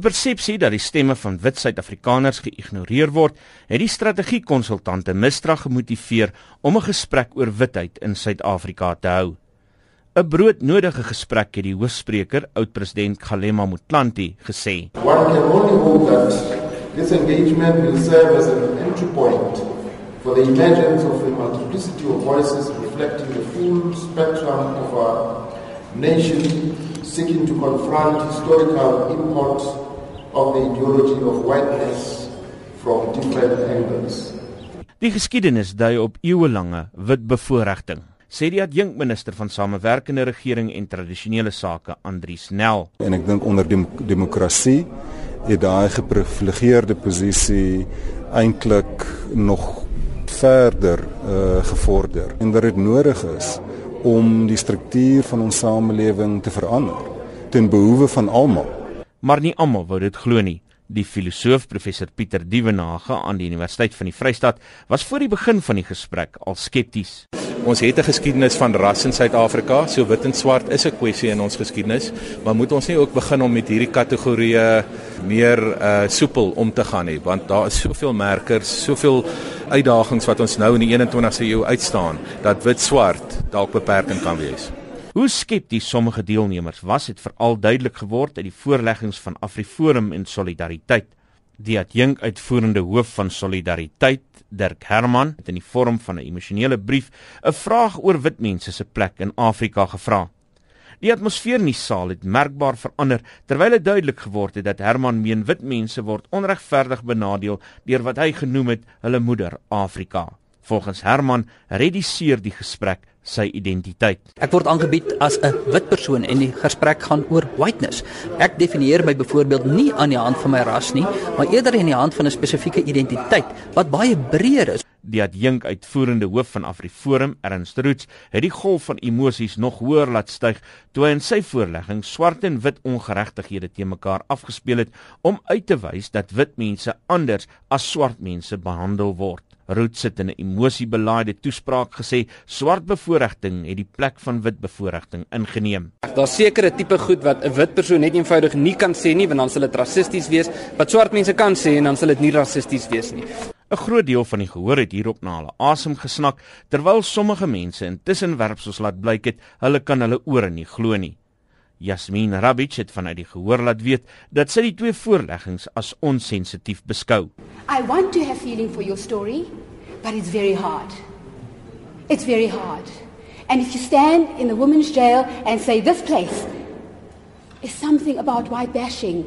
'n Persepsie dat die stemme van wit Suid-Afrikaners geïgnoreer word, het die strategiekonsultante Mistra gemotiveer om 'n gesprek oor witheid in Suid-Afrika te hou. 'n Broodnodige gesprek het die hoofspreker, oud-president Kgalema Motlanthe, gesê. One can only hope that this engagement will serve as an entry point for the emergence of a multiplicity of voices reflecting the full spectrum of our nation seeking to confront historical import of the ideology of whiteness from different angles. Die geskiedenis dui op eeuelange wit bevoordiging, sê die adjunkminister van Samewerkende Regering en Tradisionele Sake, Andrius Nel. En ek dink onder dem demokrasie het daai geprivilegeerde posisie eintlik nog verder uh, gevorder en dat dit nodig is om die struktuur van ons samelewing te verander ten behoewe van almal. Maar nie almal wou dit glo nie. Die filosoof professor Pieter Dievenage aan die Universiteit van die Vrystaat was voor die begin van die gesprek al skepties. Ons het 'n geskiedenis van ras in Suid-Afrika, so wit en swart is 'n kwessie in ons geskiedenis, maar moet ons nie ook begin om met hierdie kategorieë meer uh soepel om te gaan nie, want daar is soveel merkers, soveel uitdagings wat ons nou in die 21ste eeu uitstaan dat wit swart dalk beperkend kan wees. Hoe skepties sommige deelnemers was, het veral duidelik geword uit die voorleggings van AfriForum en Solidariteit. Die adjunk uitvoerende hoof van Solidariteit, Dirk Herman, het in die vorm van 'n emosionele brief 'n vraag oor wit mense se plek in Afrika gevra. Die atmosfeer in die saal het merkbaar verander terwyl dit duidelik geword het dat Herman meen wit mense word onregverdig benadeel deur wat hy genoem het hulle moeder Afrika. Volgens Herman reduseer die gesprek sy identiteit. Ek word aangebied as 'n wit persoon en die gesprek gaan oor whiteness. Ek definieer my byvoorbeeld nie aan die hand van my ras nie, maar eerder aan die hand van 'n spesifieke identiteit wat baie breër is. Die adjunk uitvoerende hoof van AfriForum, Ernst Roots, het die golf van emosies nog hoër laat styg toe hy in sy voorlegging swart en wit ongeregtighede te mekaar afgespeel het om uit te wys dat wit mense anders as swart mense behandel word. Roots het in 'n emosiebelaaide toespraak gesê swart bevoordiging het die plek van wit bevoordiging ingeneem. Daar's sekere tipe goed wat 'n wit persoon net eenvoudig nie kan sê nie want dan sal dit rassisties wees, wat swart mense kan sê en dan sal dit nie rassisties wees nie. 'n Groot deel van die gehoor het hierop na hulle asem gesnak terwyl sommige mense intussen werpsels laat blyk het hulle kan hulle ore nie glo nie. Yasmin Rabic het vanuit die gehoor laat weet dat sy die twee voorleggings as onsensitief beskou. I want to have feeling for your story, but it's very hard. It's very hard. And if you stand in the women's jail and say this place is something about white bashing,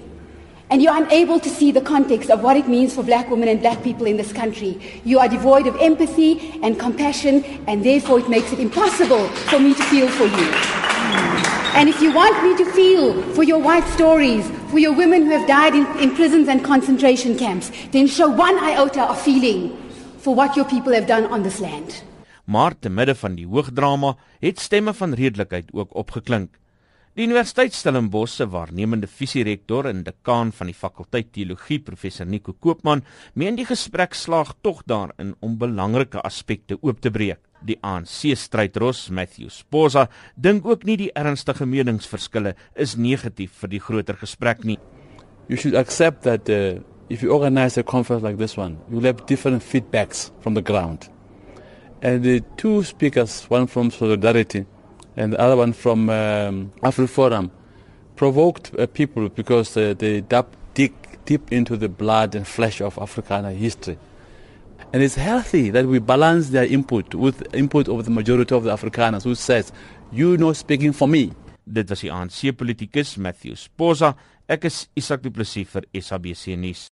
and you're unable to see the context of what it means for black women and black people in this country. You are devoid of empathy and compassion, and therefore it makes it impossible for me to feel for you. And if you want me to feel for your white stories, for your women who have died in, in prisons and concentration camps, then show one iota of feeling for what your people have done on this land. Maar te midde van die hoogdrama het stemme van redelikheid ook opgeklink. Die Universiteit Stellenbosch se waarnemende visierektor en dekaan van die fakulteit teologie professor Nico Koopman meen die gesprek slaag tog daarin om belangrike aspekte oop te breek. Die ANC strydros Matthew Sposa dink ook nie die ernstige meningsverskille is negatief vir die groter gesprek nie. You should accept that uh, if you organize a conference like this one, you will have different feedbacks from the ground. And the two speakers, one from Solidarity and the other one from um, AfriForum, provoked uh, people because uh, they dig deep into the blood and flesh of Africana history. And it's healthy that we balance their input with input of the majority of the Afrikaners who says, you know speaking for me. Dit was die ANC politikus Matthew Sposa. Ek is Isak Du Plessis vir SABC nuus.